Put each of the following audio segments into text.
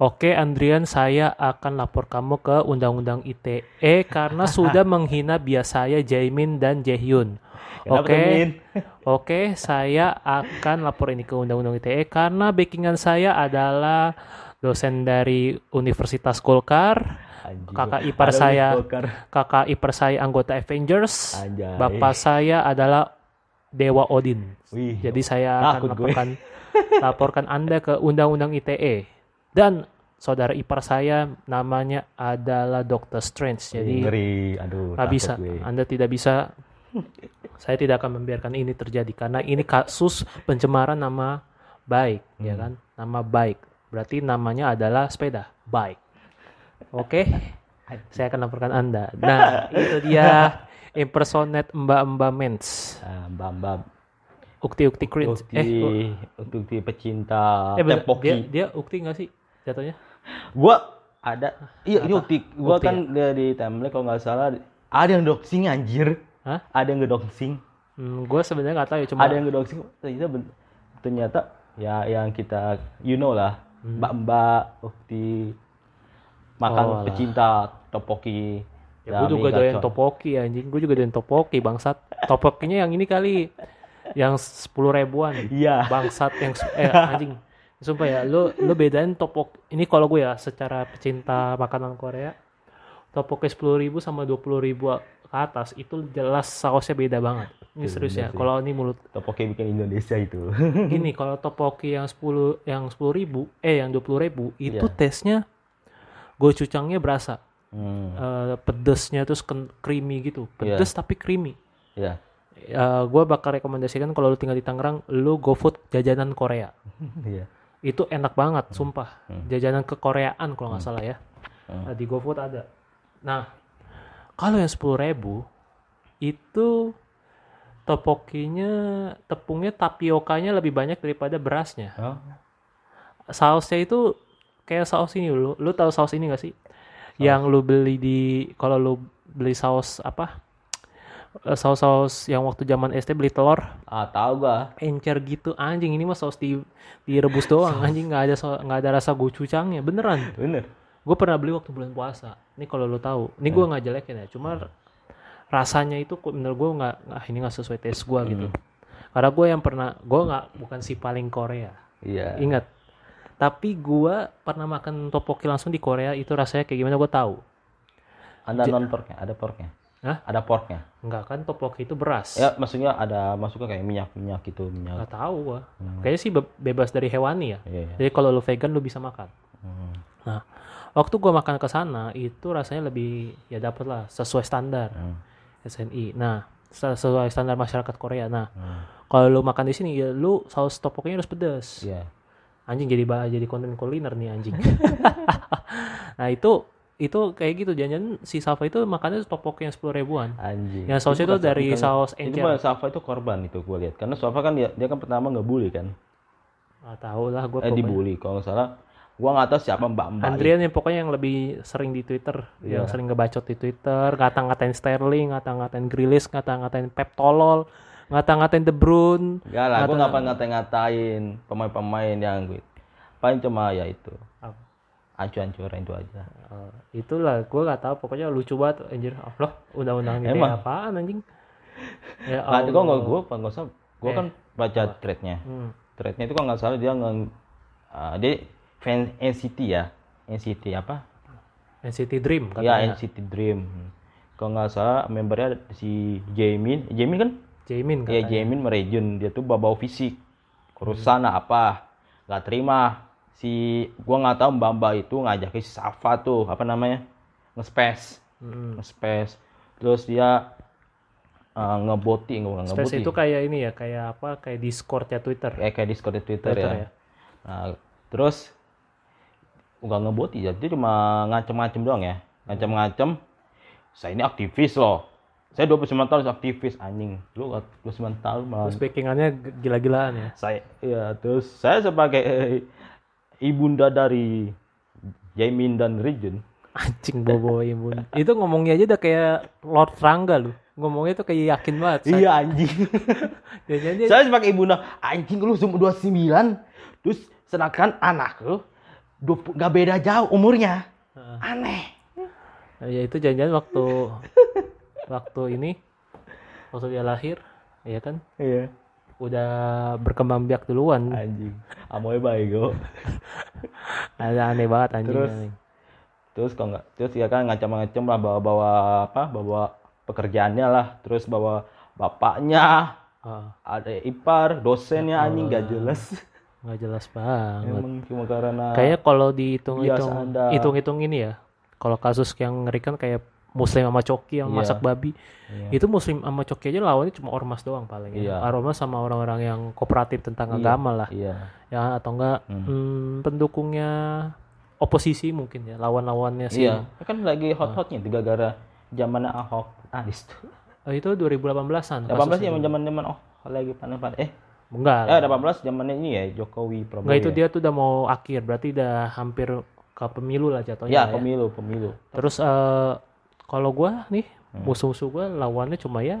Oke, Andrian, saya akan lapor kamu ke Undang-Undang ITE karena sudah menghina bias saya Jaimin dan Jaehyun. Oke, oke, saya akan lapor ini ke Undang-Undang ITE karena backingan saya adalah dosen dari Universitas Golkar, kakak ipar saya, Golkar. kakak ipar saya anggota Avengers, Anjay. bapak saya adalah Dewa Odin. Wih, Jadi saya akan laporkan laporkan Anda ke Undang-Undang ITE. Dan saudara ipar saya namanya adalah Dr. Strange. Jadi ngeri. Aduh, takut bisa. gue. Anda tidak bisa. Saya tidak akan membiarkan ini terjadi karena ini kasus pencemaran nama baik, ya Hmm. kan? Nama baik. Berarti namanya adalah sepeda baik. Oke. Saya akan laporkan Anda. Nah, itu dia impersonate Mbak-mbak mens. Ah, Mbak Mbak Ukti-ukti cringe. Ukti, Eh, Ukti pecinta Eh bener, dia dia ukti nggak sih jatuhnya? Gua ada iya ini? Ukti. Gua Ukti kan dia di timeline kalau nggak salah ada yang doxing anjir. Hah? Ada yang ngedoxing. Hmm, gue sebenarnya nggak tahu ya cuma Ada yang ngedoxing. Ternyata ben- ternyata ya yang kita you know lah. Hmm. Mbak-mbak Ukti makan Oh, pecinta Topoki. ya gue juga doyan topoki anjing. Gue juga doyan topoki bangsat. Topokinya yang ini kali yang sepuluh ribuan. Iya. Bangsat yang eh anjing. Sumpah ya, lu lu bedain topok ini kalau gue ya secara pecinta makanan Korea topoki sepuluh ribu sama dua puluh ribu ke atas itu jelas sausnya beda banget. Ini Iya, serius ya. Kalau ini mulut Topoki bikin Indonesia itu. gini kalau topoki yang 10 yang 10 ribu eh yang 20 ribu itu Iya. tesnya gochujangnya berasa hmm. Eh, pedesnya terus creamy gitu Iya. pedes tapi creamy Ya. gue bakal rekomendasikan kalau lu tinggal di Tangerang lu go food jajanan Korea Iya. Itu enak banget sumpah. Hmm. jajanan kekoreaan kalau nggak salah ya. Hmm. Eh, di GoFood ada. Nah kalau yang 10 ribu itu topokinya tepungnya tapiokanya lebih banyak daripada berasnya. Oh. sausnya itu kayak saus ini. Lu lu tahu saus ini gak sih? Yang lu beli di kalau lu beli saus apa saus-saus yang waktu zaman SD beli telur. Ah, tahu gua. encer gitu anjing ini mah saus di direbus doang anjing nggak ada so- nggak ada rasa gochujangnya beneran. Bener. gue pernah beli waktu bulan puasa. Ini kalau lu tahu ini gue nggak jelekin ya cuma rasanya itu menurut gue nggak ah, ini nggak sesuai tes gue gitu. Karena gue yang pernah gue nggak bukan si paling Korea. Iya. ingat. Tapi gue pernah makan topoki langsung di Korea itu rasanya kayak gimana gue tahu. Ada non porknya, ada porknya. Hah? Ada porknya. nggak kan topoki itu beras Ya, maksudnya ada masuknya kayak minyak-minyak gitu, minyak. nggak tahu gue kayaknya sih be- bebas dari hewani ya Iya, iya. jadi kalau lu vegan lu bisa makan Hmm. Nah, waktu gua makan ke sana itu rasanya lebih ya dapet lah sesuai standar Hmm. SNI. Nah, sesuai standar masyarakat Korea. Nah, Hmm. kalau lu makan di sini ya lu saus topoknya harus pedas. Iya. Anjing jadi jadi konten kuliner nih anjing. nah, itu itu kayak gitu jangan si Safa itu makannya topoknya sepuluh ribuan. Anjing. Yang sausnya itu bukan- dari bukan- saus Itu encer. mah Safa itu korban itu gue lihat. Karena Safa kan dia, dia kan pertama ngebully kan. Ah, tahu lah gua Eh dibully kalau nggak salah. Gua nggak tahu siapa mbak-mbak. Andrian yang pokoknya yang lebih sering di Twitter, yang Iya. sering ngebacot di Twitter, ngata-ngatain Sterling, ngata-ngatain Grilis, ngata-ngatain Pep Tolol, ngata-ngatain De Bruyne. Enggak lah, gue nggak pernah ngata-ngatain pemain-pemain yang gue. Paling cuma ya itu. Apa? Ancur-ancuran itu aja. Oh, itulah gue gak tahu pokoknya lucu banget anjir Allah undang-undang ini Emang? apaan anjing ya Nah, itu kok nggak gue, nggak usah. Gue Eh, kan baca threadnya. Hmm. Threadnya itu kalau nggak salah dia nge, ah, dia fan NCT ya, NCT apa? NCT Dream Ya katanya NCT Dream. Kalau nggak salah membernya si Jamin, Jamin kan? Jamin Ya katanya Jamin merejun dia tuh bawa fisik, kurusan apa, nggak terima. Si gua nggak tahu mbak mbak itu ngajakin si Safa tuh apa namanya nge-space, Hmm. nge-space. Terus dia uh, ngeboti, nggak ngeboti. Space itu kayak ini ya kayak apa kayak Discord ya Twitter kayak kayak Discord di Twitter, Twitter ya. ya. Nah, terus nggak ngeboti ya, dia cuma ngancem-ngancem doang ya, ngancem-ngancem. Saya ini aktivis loh. Saya 29 tahun aktivis anjing. Lu 29 tahun malah terus backingannya gila-gilaan ya saya ya terus saya sebagai ibunda dari Jaimin dan Rijun anjing bobo imun itu ngomongnya aja udah kayak Lord Rangga lu ngomongnya tuh kayak yakin banget iya anjing saya sebagai ibunda anjing lu umur 29 terus sedangkan anak lu 20 nggak beda jauh umurnya. Heeh. Aneh. Nah, ya itu jangan-jangan waktu waktu ini waktu dia lahir ya kan Iya. Udah berkembang biak duluan Anjing. Amoy baik go. ada aneh banget anjing Terus? anjing. Terus kalau nggak, terus ya kan ngacam-ngacam lah bawa-bawa apa, bawa pekerjaannya lah, terus bawa bapaknya, Ah, ada ipar, dosennya anjing gak jelas. nggak jelas banget Emang cuma karena kayaknya kalau dihitung-hitung hitung-hitung ini ya kalau kasus yang ngerikan kayak muslim sama coki yang Iya. masak babi Iya. itu muslim sama coki aja lawannya cuma ormas doang paling ya. Iya. ormas sama orang-orang yang kooperatif tentang Iya. agama lah Iya. ya atau enggak Hmm. hmm, pendukungnya oposisi mungkin ya lawan-lawannya sih Iya. Kan lagi hot-hotnya tiga gara zaman Ahok. Ah, situ. Oh, itu 2018-an 18 kasusnya. ya zaman zaman oh lagi panas-panas. Eh, enggak eh 18 zamannya ini ya Jokowi Prabowo. enggak itu ya? dia tuh udah mau akhir berarti udah hampir ke pemilu lah jatuhnya Ya, ya. pemilu, pemilu. terus eh kalau gua nih Hmm. musuh-musuh gua lawannya cuma ya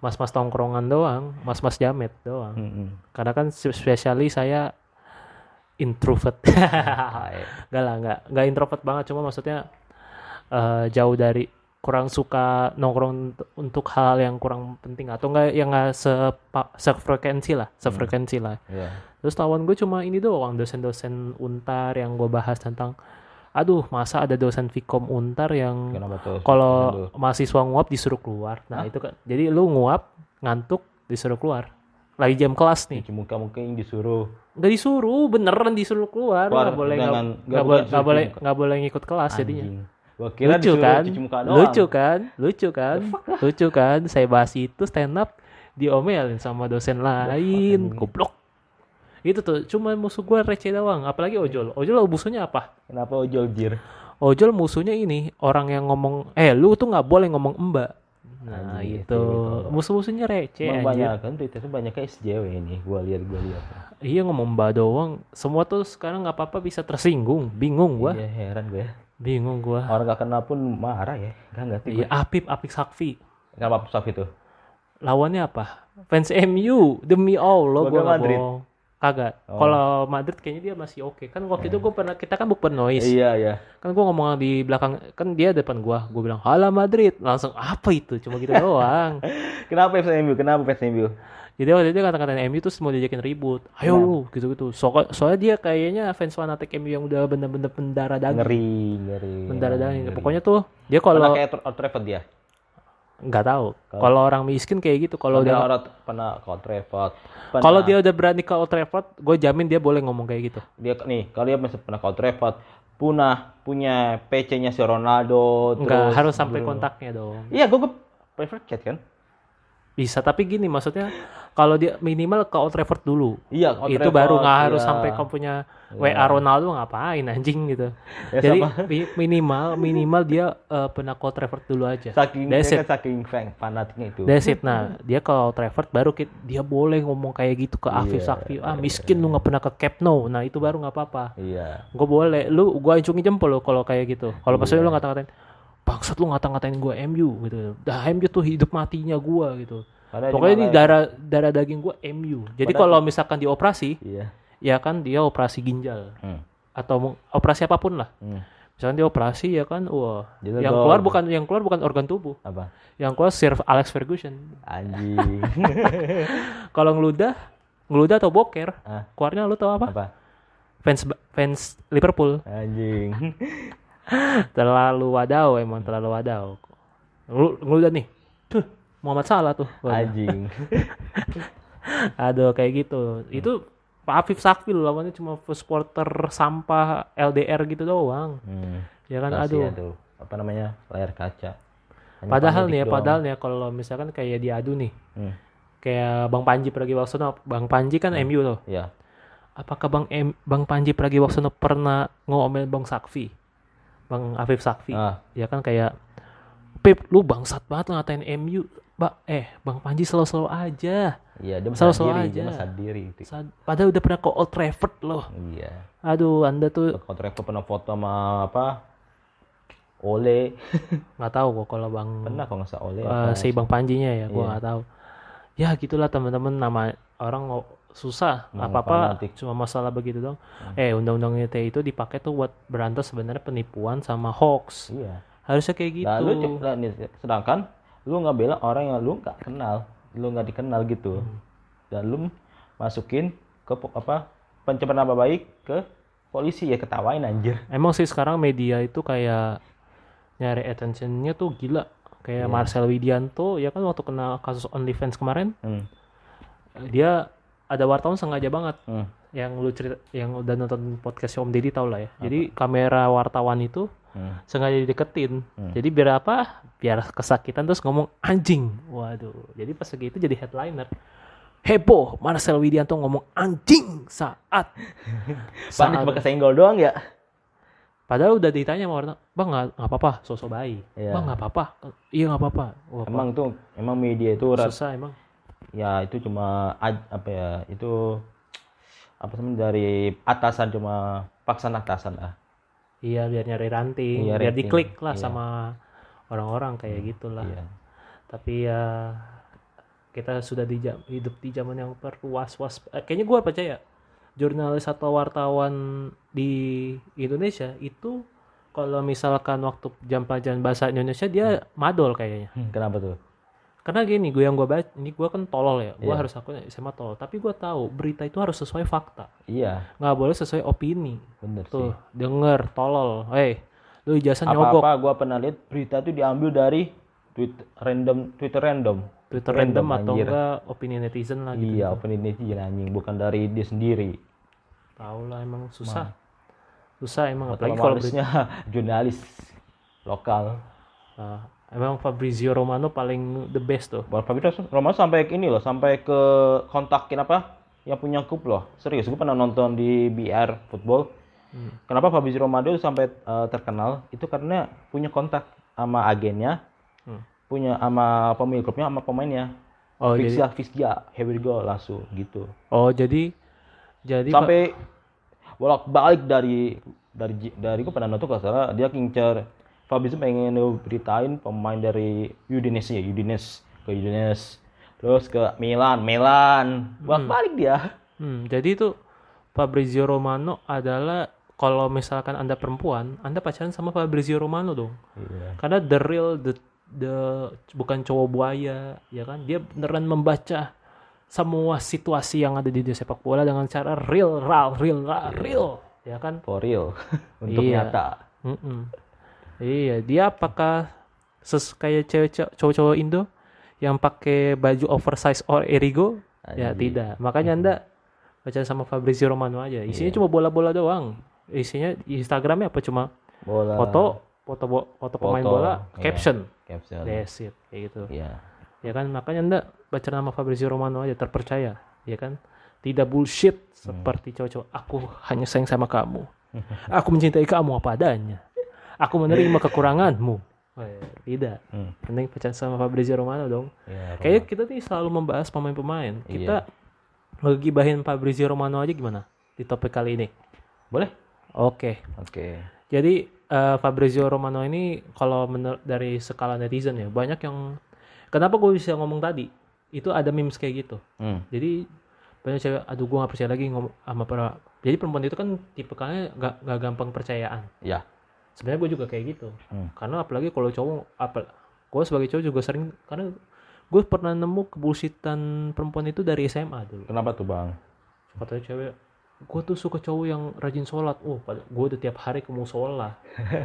mas-mas tongkrongan doang mas-mas jamet doang Mm-mm. karena kan spesialis saya introvert iya. Enggak lah, enggak, enggak introvert banget, cuma maksudnya eh, jauh dari kurang suka nongkrong untuk hal yang kurang penting atau enggak yang enggak sepa, sefrekuensi lah, sefrekuensi lah. Iya. Terus lawan gue cuma ini doang, dosen-dosen untar yang gue bahas tentang aduh, masa ada dosen Vkom untar yang kalau mahasiswa nguap disuruh keluar. Nah, itu kan. Jadi lu nguap, ngantuk, disuruh keluar. Lagi jam kelas nih. muka mungkin disuruh Nggak disuruh, beneran disuruh keluar. Keluar, Nggak boleh, nggak boleh, nggak boleh, nggak boleh ngikut kelas jadinya. anjing. Gua kira Lucu disuruh kan? cuci muka doang. Lucu kan? Lucu kan? Lucu kan? Saya bahas itu stand up diomelin sama dosen lain. Goblok. Itu tuh cuma musuh gua receh doang. Apalagi ojol. Ojol musuhnya apa? Kenapa ojol jir? Ojol musuhnya ini orang yang ngomong, eh lu tuh nggak boleh ngomong mbak. Nah Anjing, itu itu. musuh-musuhnya receh Emang anjir. banyak kan Twitter tuh banyak kayak SJW ini. Gua lihat gua lihat. Iya ngomong mbak doang. Semua tuh sekarang nggak apa-apa bisa tersinggung. Bingung gua. Iya heran gue. Bingung gua. Orang gak kenal pun marah ya. Gak ngerti gue. Iya Apip, Apip Sakfi. Kenapa Saf itu? lawannya apa? Fans MU demi Allah Gua gue Madrid. bohong. Kagak. Oh. Kalau Madrid kayaknya dia masih oke. Kan waktu itu gue pernah kita kan bukber noise. Iya iya. Kan gue ngomong di belakang kan dia depan gua. Gue bilang, "Hala Madrid." Langsung apa itu? Cuma gitu doang. Kenapa fans MU? Kenapa fans MU? Jadi waktu itu kata-kata MU tuh mau diajakin ribut. Ayo lu gitu-gitu. So, soalnya dia kayaknya fans fanatik MU yang udah bener-bener pendarah daging. Ngeri, ngeri. Pendarah daging. ngeri. Pokoknya tuh dia kalau kayak Old Trafford dia. Nggak tahu. Kalau orang miskin kayak gitu. Kalau udah orang pernah ke Old Trafford. Pernah- kalau dia udah berani ke Old Trafford, gue jamin dia boleh ngomong kayak gitu. dia nih kalau dia masih pernah ke Old Trafford punah punya PC-nya si Ronaldo Enggak terus harus sampai Bruno. kontaknya dong. Iya, gue gue prefer chat kan. Bisa, tapi gini maksudnya kalau dia minimal ke Old Trafford dulu. Iya, Old itu Trafford, baru nggak harus iya. sampai kau punya WA Ronaldo ngapain anjing gitu. Ya, Jadi sama. mi- minimal minimal dia eh, pernah ke Old Trafford dulu aja. Saking That's dia it. kan saking fan fanatiknya itu. That's it. Nah, dia ke Old Trafford baru dia boleh ngomong kayak gitu ke Afif Iya, Sakfi. Ah, miskin lu nggak pernah ke Camp Nou. Nah, itu baru nggak apa-apa. Iya. Gue boleh. Lu gua acungin jempol lo kalau kayak gitu. Kalau Iya. maksudnya lu ngata-ngatain bangsat lu ngata-ngatain gue MU gitu. Dah MU tuh hidup matinya gua gitu. Padahal Pokoknya ini darah darah daging gua MU. Jadi kalau misalkan dioperasi, Iya. ya kan dia operasi ginjal Hmm. atau operasi apa pun lah. Hmm. Misalkan dia operasi ya kan, wah, Dia yang dong. keluar bukan yang keluar bukan organ tubuh, Apa? yang keluar Sir Alex Ferguson. Anjing. Kalau ngeludah, ngeludah atau boker, ah, keluarnya lu tau apa? apa? Fans fans Liverpool Anjing. terlalu wadau emang terlalu wadau. Ngelu- Ngeludah nih, tuh Muhammad Salah tuh. Anjing. Aduh kayak gitu. Itu Pak Afif Sakfi loh, lawannya cuma supporter sampah LDR gitu doang. Hmm. Ya kan aduh. tuh. Apa namanya? Layar kaca. Hanya Padahal nih ya, doang. padahal nih ya kalau misalkan kayak diadu nih. Hmm. Kayak Bang Panji Pragiwaksono, Bang Panji kan MU tuh. Iya. Apakah Bang M, Bang Panji Pragiwaksono pernah ngomel Bang Sakfi? Bang Afif Sakfi. Ah, Ya kan kayak Pip, lu bangsat banget ngatain MU. Ba eh, Bang Panji selalu-selalu aja. iya dia Selalu- selalu diri, aja. dia. Sad- Padahal udah pernah ke Old Trafford loh. Iya. Aduh, Anda tuh Kalau Trevor pernah foto sama apa? Ole. nggak tahu kok kalau Bang Pernah kalau nggak salah Ole. apa? si Bang Panjinya ya, gua Iya. nggak tahu. Ya gitulah teman-teman nama orang susah. Mau apa apa fanatik. cuma masalah begitu dong. Eh undang-undang ITE itu dipakai tuh buat berantas sebenarnya penipuan sama hoax. Iya. Harusnya kayak gitu Nah, lu nah, nih, sedangkan lu nggak bela orang yang lu nggak kenal, lu nggak dikenal gitu, Hmm. dan lu masukin ke apa pencemaran nama baik ke polisi. Ya ketawain anjir. emang sih sekarang media itu kayak nyari attentionnya tuh gila. Kayak Marcel Widianto ya kan waktu kena kasus OnlyFans kemarin? Hmm. dia ada wartawan sengaja banget. Hmm. yang lu cerita yang udah nonton podcast Om Deddy tau lah ya. Jadi kamera wartawan itu Hmm. sengaja dideketin. Hmm. jadi biar apa? Biar kesakitan terus ngomong anjing. Waduh. Jadi pas segitu jadi headliner. Heboh Marcel Widianto ngomong anjing saat. Panik saat. cuma kesenggol doang ya. padahal udah ditanya sama wartawan bang nggak apa-apa sosok bayi. Iya. bang nggak apa-apa. Iya nggak apa-apa. Emang tuh emang media itu susah emang ya itu cuma apa ya itu apa sih dari atasan cuma paksa atasan lah. iya biar nyari ranting Iya, biar rating. diklik lah Iya. sama orang-orang kayak gitulah Iya. tapi ya kita sudah di jam, hidup di zaman yang perlu was-was eh, kayaknya gue percaya jurnalis atau wartawan di Indonesia itu kalau misalkan waktu jam pelajaran bahasa Indonesia dia madol kayaknya Hmm, Kenapa tuh? Karena gini gue yang gue baca ini gue kan tolol ya gue Iya. harus aku SMA tolol tapi gue tahu berita itu harus sesuai fakta Iya, nggak boleh sesuai opini bener tuh sih. denger tolol hei lu ijazah nyogok Apa-apa gua pernah lihat berita itu diambil dari tweet random Twitter random. Twitter random, atau anjir. enggak opini netizen lah gitu Iya, opini netizen anjing, bukan dari dia sendiri. tahu lah emang susah susah emang Apalagi apalagi kalau berita jurnalis lokal. Nah, emang Fabrizio Romano paling the best tuh Buat Fabio Romano sampai ke ini loh, sampai ke kontakin apa? Yang punya klub loh. Serius, gue pernah nonton di BR Football. Hmm. Kenapa Fabrizio Romano sampai eh, terkenal? Itu karena punya kontak sama agennya, Hmm. punya sama pemilik klubnya, sama pemainnya. oh Fix jadi here we go langsung gitu. oh jadi jadi sampai bolak balik dari dari dari gue pernah nonton kalau salah dia kincer Fabrizio pengen beritain pemain dari Udinese ya Udinese ke Udinese terus ke Milan Milan. Bolak balik dia. Hmm, jadi itu Fabrizio Romano adalah kalau misalkan anda perempuan anda pacaran sama Fabrizio Romano dong. Iya. Karena the real the the bukan cowok buaya ya kan? Dia beneran membaca semua situasi yang ada di dunia sepak bola dengan cara real real real real, real ya kan? For real. Untuk Iya. nyata. Mm-mm. Iya, dia apakah ses kayak cewek cowok-cowok Indo yang pakai baju oversize or Erigo? Ya Anjing. tidak. Makanya Anda baca sama Fabrizio Romano aja. Isinya Iya. cuma bola-bola doang. Isinya Instagramnya apa cuma bola foto, foto bo- foto pemain Foto, bola, iya. caption, caption that's it, kayak gitu. iya Ya kan, makanya Anda baca nama Fabrizio Romano aja terpercaya, ya kan? Tidak bullshit Hmm. seperti cowok-cowok. Aku hanya sayang sama kamu. Aku mencintai kamu apa adanya. Aku menerima kekuranganmu. Eh, tidak. Hmm. Penting pacaran sama Fabrizio Romano dong. Iya, Kayaknya kita nih selalu membahas pemain-pemain. Kita ngegibahin Fabrizio Romano aja gimana di topik kali ini? boleh Oke. oke Jadi eh, Fabrizio Romano ini kalau dari skala netizen ya banyak yang kenapa gue bisa ngomong tadi itu ada memes kayak gitu. hmm. Jadi banyak cewek, aduh gue gak percaya lagi ngomong sama para. Jadi perempuan itu kan tipe kalian gak, gak gampang percayaan. ya Sebenarnya gue juga kayak gitu. Hmm. Karena apalagi kalau cowok apa gue sebagai cowok juga sering karena gue pernah nemu kebusitan perempuan itu dari SMA dulu. kenapa tuh bang? Katanya cewek gue tuh suka cowok yang rajin sholat. Oh gue udah tiap hari ke musola.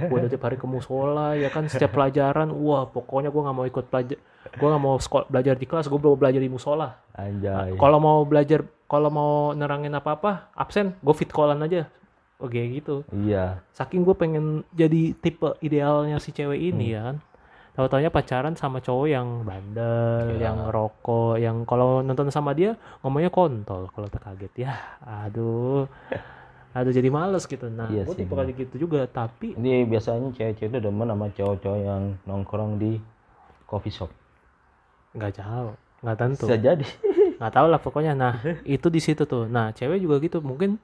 Gue udah tiap hari ke musola ya kan setiap pelajaran. Wah pokoknya gue nggak mau ikut pelajar gue nggak mau sekolah belajar di kelas gue mau belajar di musola. Anjay. Kalau mau belajar kalau mau nerangin apa apa absen gue fit callan aja oke gitu. Iya. Saking gue pengen jadi tipe idealnya si cewek ini ya kan. Tahu taunya pacaran sama cowok yang bandel Ya. yang rokok yang kalau nonton sama dia ngomongnya kontol. Kalau tak kaget ya aduh. Aduh jadi males gitu. Nah Iya gue tipe kali gitu juga tapi Ini biasanya cewek-cewek itu demen sama cowok-cowok yang nongkrong di coffee shop. nggak jauh nggak tentu. Bisa jadi. nggak tahu lah pokoknya. Nah itu di situ tuh. Nah cewek juga gitu. Mungkin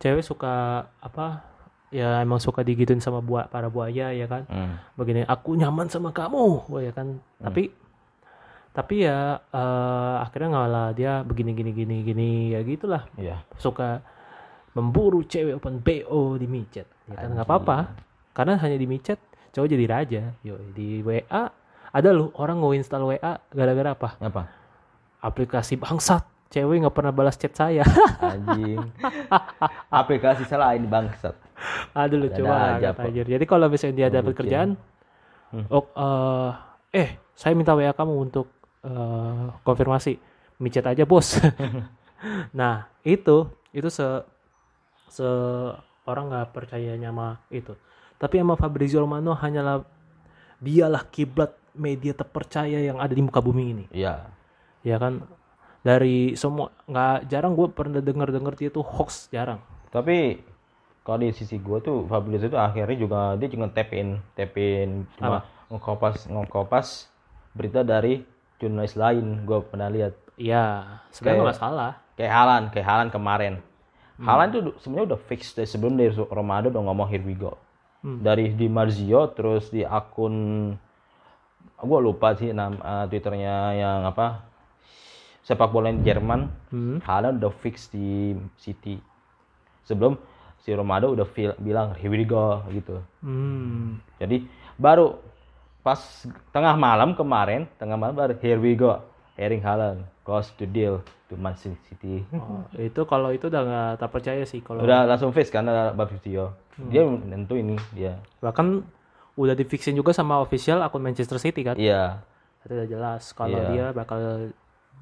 cewek suka apa ya emang suka digituin sama buah para buaya ya kan? Hmm. begini aku nyaman sama kamu Wah, ya kan? Tapi tapi ya eh, akhirnya ngalah dia begini gini gini gini ya gitulah. Iya. suka memburu cewek open BO di micet ya kan? Nggak apa-apa. Karena hanya di micet cowok jadi raja. Yo di WA ada loh orang nge-install WA gara-gara apa? Apa? aplikasi bangsat cewek nggak pernah balas chat saya. Anjing. Aplikasi salah ini bangsat. loh Ada coba aja, jadi kalau misalnya dia dapat kerjaan Hmm. oh eh, eh saya minta WA kamu untuk eh, konfirmasi. Micet aja bos. Nah itu itu se se orang nggak percayanya sama itu. Tapi sama Fabrizio Romano hanyalah dialah kiblat media terpercaya yang ada di muka bumi ini. Iya. ya kan dari semua nggak jarang gue pernah denger denger dia tuh hoax jarang. Tapi kalau di sisi gue tuh Fabrizio itu akhirnya juga dia juga tapin tapin cuma ngekopas ngekopas berita dari jurnalis lain gue pernah lihat. Iya, sebenarnya nggak masalah. kayak Halan kayak Halan kemarin. Halan tuh sebenarnya udah fix dari sebelum dari Romado udah ngomong here we go. Hmm. dari di Marzio terus di akun gue lupa sih nama twitternya yang apa sepak bola Jerman Hmm. Haaland udah fix di City sebelum si Romado udah feel, bilang here we go gitu Hmm. jadi baru pas tengah malam kemarin tengah malam baru here we go Erling Haaland close to deal to Man City Oh, itu kalau itu udah nggak terpercaya sih kalau udah langsung fix kan ada Fabrizio dia nentu ini dia bahkan udah difixin juga sama official akun Manchester City kan. iya Itu udah jelas kalau Iya. dia bakal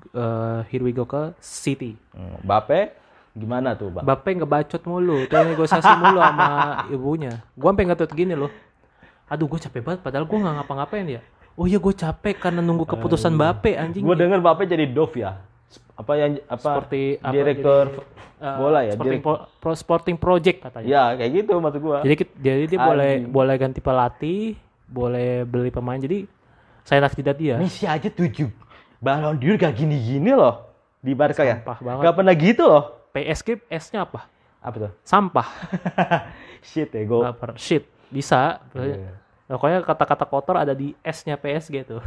eh, here we go ke City. Hmm, Bape gimana tuh bang Bape ngebacot mulu, tuh negosiasi mulu sama ibunya. Gua sampai ngetut gini loh. Aduh, gue capek banget padahal gue nggak ngapa-ngapain ya. Oh iya gue capek karena nunggu keputusan Bape anjing. gue denger Bape jadi Dove ya apa yang apa Seperti apa, direktur Eh, bola ya Sporting, direk- pro, pro- sporting project katanya. ya kayak gitu maksud gua Jadi jadi dia boleh boleh ganti pelatih, boleh beli pemain. Jadi saya nak tidak dia. Messi aja tujuh Ballon d'Or gak gini-gini loh di Barca ya. Sampah banget. Gak pernah gitu loh. PSG S-nya apa? Apa tuh? Sampah. Shit ya, gue. Shit. Bisa. Iya. Pokoknya kata-kata kotor ada di S-nya PSG tuh.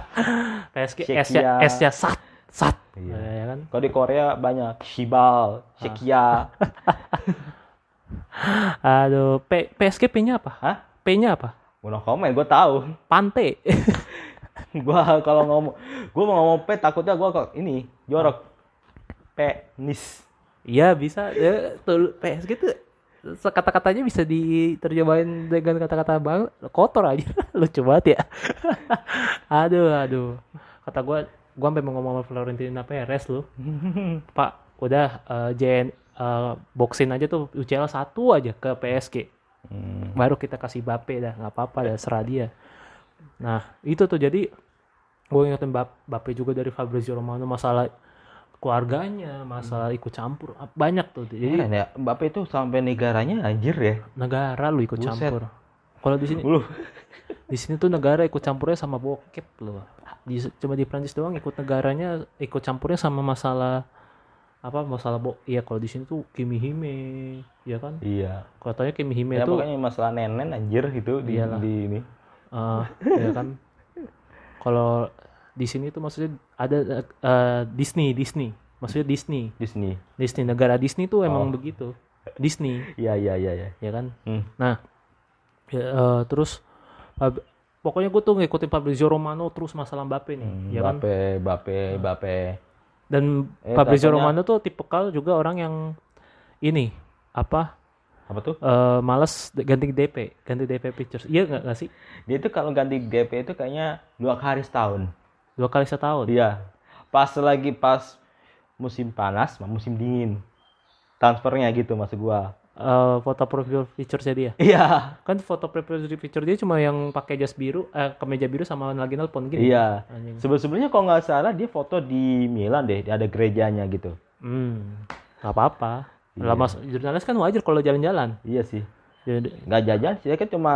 PSG. S-nya S-nya sat sat. Iya. Ya kan? Kalau di Korea banyak Shibal, Shekia. Aduh, P PSG P-nya apa? Hah? P-nya apa? Gue no komen, gue tahu. Pante. Gua kalau ngomong, gue mau ngomong P takutnya gue kok ini jorok. Penis. Iya bisa. Ya, tuh PSG tuh kata-katanya bisa diterjemahin dengan kata-kata bang kotor aja lucu banget ya aduh aduh kata gua gua sampai mau ngomong sama Florentino Perez lu pak udah eh, JN eh, boxin aja tuh UCL satu aja ke PSG Hmm. baru kita kasih Bape dah nggak apa-apa dah serah dia nah itu tuh jadi gue ingetin Bap Bape juga dari Fabrizio Romano masalah keluarganya masalah ikut campur banyak tuh jadi Heran ya, Mbappe itu sampai negaranya anjir ya. negara lu ikut Buset. campur kalau di sini Lu. di sini tuh negara ikut campurnya sama bokep loh di, cuma di Prancis doang ikut negaranya ikut campurnya sama masalah apa masalah bo iya kalau di sini tuh Kimi Hime ya kan Iya. katanya Kimi Hime Ya tuh pokoknya masalah nenen anjir gitu di, Iyalah. di ini. Eh, ya kan kalau di sini tuh maksudnya ada eh, Disney Disney maksudnya Disney Disney. Disney negara Disney tuh emang Oh. begitu Disney Iya iya iya iya. ya kan Hmm. nah ya, eh, terus Fab- pokoknya gue tuh ngikutin Fabrizio Romano terus masalah Mbappe nih Hmm, ya kan Mbappe, Mbappe, Mbappe. dan Eh, Fabrizio katanya- Romano tuh tipikal juga orang yang ini apa Apa tuh? eh males ganti DP ganti DP pictures iya nggak nggak sih Dia itu kalau ganti DP itu kayaknya dua kali setahun. dua kali setahun Iya. Pas lagi pas musim panas, sama musim dingin. Transfernya gitu maksud gua. Eh, foto profil picturesnya dia Iya. kan foto profil picture dia cuma yang pakai jas biru eh, kemeja biru sama lagi nelpon gini Iya. Sebelum-sebelumnya kalau nggak salah dia foto di Milan deh, ada gerejanya gitu. hmm nggak apa-apa Iya. lama jurnalis kan wajar kalau jalan-jalan Iya sih. Jadi, nggak jajan sih dia kan cuma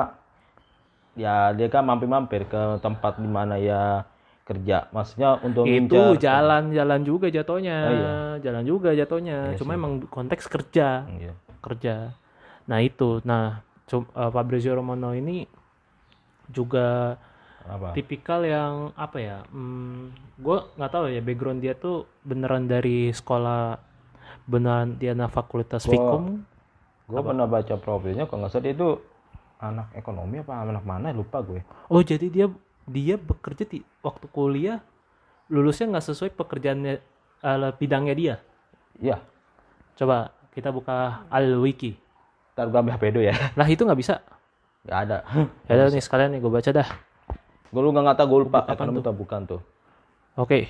ya dia kan mampir-mampir ke tempat di mana ya kerja maksudnya untuk itu ngincar- jalan-jalan juga jatuhnya Oh, iya. jalan juga jatuhnya Iya cuma sih. emang konteks kerja Iya. kerja nah itu nah eh, Fabrizio Romano ini juga Apa? tipikal yang apa ya? Hmm, gue nggak tahu ya background dia tuh beneran dari sekolah beneran dia anak fakultas Gua- Fikum. Gue pernah baca profilnya kalau nggak salah dia itu anak ekonomi apa anak mana lupa gue. Oh jadi dia dia bekerja di waktu kuliah lulusnya nggak sesuai pekerjaannya eh, bidangnya dia. Iya. Coba kita buka al wiki. Ntar gue ambil HP dulu ya. Lah itu nggak bisa. Gak ada. Ya udah nih sekalian nih gue baca dah. gue lu nggak ngata gue lupa ekonomi tuh bukan tuh. Oke.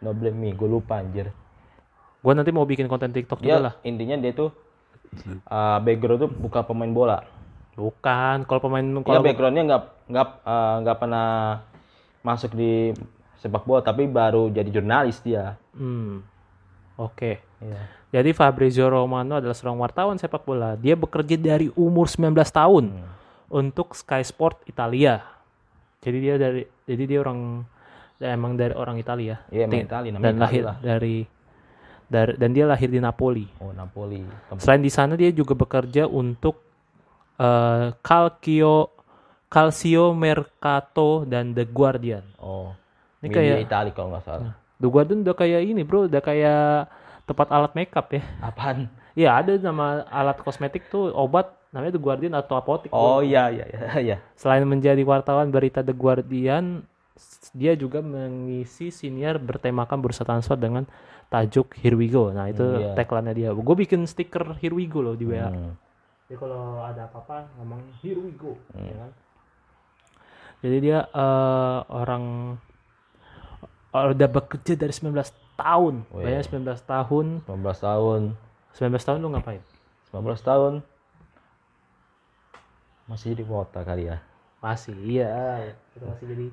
No blame me, gue lupa anjir. Gue nanti mau bikin konten TikTok Dia juga lah. intinya dia tuh uh, background tuh bukan pemain bola. Bukan. Kalau pemain Dia kalau backgroundnya nggak nggak uh, nggak pernah masuk di sepak bola tapi baru jadi jurnalis dia. Hmm. Oke. Iya. Jadi Fabrizio Romano adalah seorang wartawan sepak bola. Dia bekerja dari umur 19 tahun Hmm. untuk Sky Sport Italia. Jadi dia dari jadi dia orang ya emang dari orang Italia. Iya, emang Ting- Itali, namanya dan Itali lahir lah. dari dari dan dia lahir di Napoli. Oh Napoli. Tempat- Selain di sana dia juga bekerja untuk eh, Calcio Calcio Mercato dan The Guardian. Oh. Ini kayak- Itali kalau nggak salah. The Guardian udah kayak ini bro, udah kayak tempat alat makeup ya. Apaan? Iya ada nama alat kosmetik tuh obat namanya The Guardian atau apotik. Oh iya iya iya. iya. Selain menjadi wartawan berita The Guardian, dia juga mengisi siniar bertemakan bursa transfer dengan tajuk Here We Go. Nah itu Hmm, iya. tagline-nya dia. Gue bikin stiker Here We Go loh di WA. Hmm. Jadi kalau ada apa-apa ngomong Here We Go. Hmm. ya kan? Jadi dia eh, orang eh, udah bekerja dari 19 tahun. Wih. Bayangin 19 tahun. 19 tahun. 19 tahun lu ngapain? 19 tahun. Masih di kota kali ya. Masih iya, kita masih jadi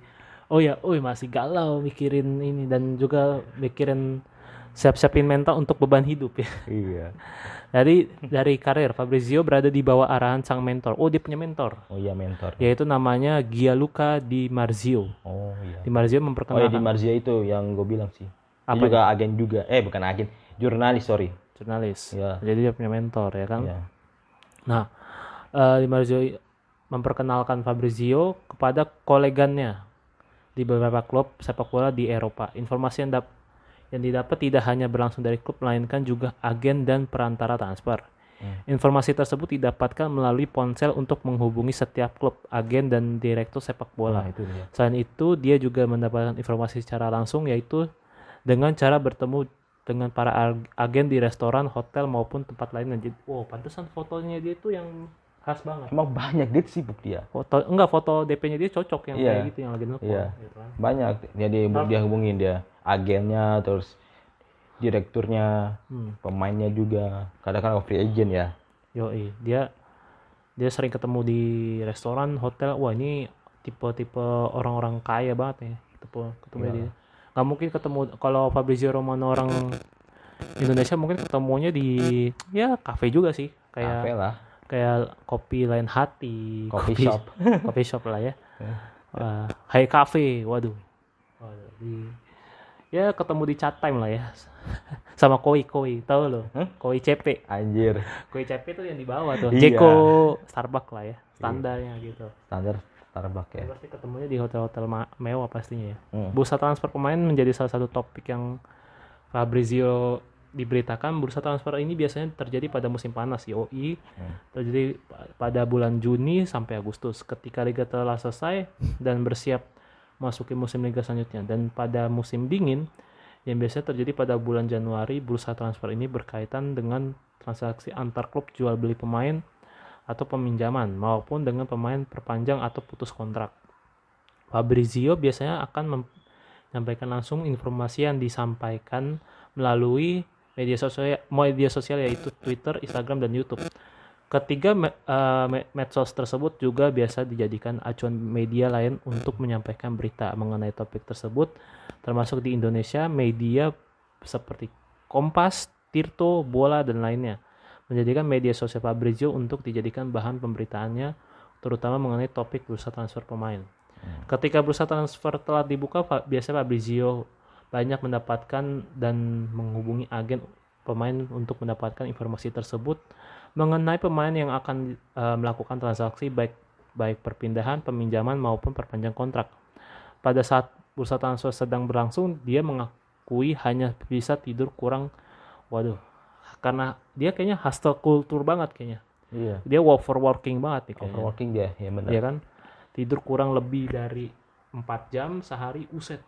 Oh ya, oh masih galau mikirin ini dan juga mikirin siap-siapin mental untuk beban hidup ya. Iya. Jadi dari karir Fabrizio berada di bawah arahan sang mentor. Oh, dia punya mentor, Oh iya mentor. yaitu namanya Gianluca Di Marzio. Oh iya. Di Marzio Oh ya di memperkenalkan Marzia itu yang gue bilang sih. Dia Apa juga agen juga. Eh bukan agen, jurnalis sorry. jurnalis. Iya. Jadi dia punya mentor ya kan. Iya. Nah, eh, Di Marzio memperkenalkan Fabrizio kepada kolegannya di beberapa klub sepak bola di Eropa. Informasi yang, dap- yang didapat tidak hanya berlangsung dari klub, melainkan juga agen dan perantara transfer. Hmm. Informasi tersebut didapatkan melalui ponsel untuk menghubungi setiap klub, agen, dan direktur sepak bola. Nah, itu dia. Selain itu, dia juga mendapatkan informasi secara langsung, yaitu dengan cara bertemu dengan para ag- agen di restoran, hotel, maupun tempat lain. Jadi, wow, pantesan fotonya dia itu yang khas banget. Emang banyak dia sibuk dia. Foto enggak foto DP-nya dia cocok yang Iya. kayak gitu yang lagi nelfon Iya. gitu kan. Banyak dia dia, dia hubungin dia agennya terus direkturnya, Hmm. pemainnya juga. Kadang-kadang free agent ya. Yoi, dia dia sering ketemu di restoran, hotel. Wah, ini tipe-tipe orang-orang kaya banget ya. Tipe ketemu Iya. dia. Nggak mungkin ketemu kalau Fabrizio Romano orang Indonesia mungkin ketemunya di ya kafe juga sih. Kayak Cafe lah, kayak kopi lain hati, coffee shop. coffee shop lah ya. Wah, Hai Cafe, waduh. Waduh, di ya ketemu di chat time lah ya. Sama koi koi, tahu lo? Hah? Koi CP. Anjir, Koi CP tuh yang di bawah tuh. Iya. Jeko Starbucks lah ya, standarnya gitu. standar Starbucks ya. Pasti ketemunya di hotel-hotel mewah pastinya ya. Hmm. Bursa transfer pemain menjadi salah satu topik yang Fabrizio diberitakan bursa transfer ini biasanya terjadi pada musim panas YOI Hmm. terjadi pa- pada bulan Juni sampai Agustus ketika liga telah selesai dan bersiap masuki musim liga selanjutnya dan pada musim dingin yang biasanya terjadi pada bulan Januari bursa transfer ini berkaitan dengan transaksi antar klub jual beli pemain atau peminjaman maupun dengan pemain perpanjang atau putus kontrak. Fabrizio biasanya akan menyampaikan langsung informasi yang disampaikan melalui media sosial media sosial yaitu Twitter, Instagram dan YouTube. Ketiga me- me- medsos tersebut juga biasa dijadikan acuan media lain untuk menyampaikan berita mengenai topik tersebut termasuk di Indonesia media seperti Kompas, Tirto, Bola dan lainnya menjadikan media sosial Fabrizio untuk dijadikan bahan pemberitaannya terutama mengenai topik bursa transfer pemain. Ketika bursa transfer telah dibuka, biasanya Fabrizio banyak mendapatkan dan menghubungi agen pemain untuk mendapatkan informasi tersebut mengenai pemain yang akan eh, melakukan transaksi baik baik perpindahan, peminjaman maupun perpanjang kontrak. pada saat bursa transfer sedang berlangsung dia mengakui hanya bisa tidur kurang waduh karena dia kayaknya hustle kultur banget kayaknya Iya. dia work for working banget nih kayaknya Overworking dia, ya benar. ya kan tidur kurang lebih dari 4 jam sehari uset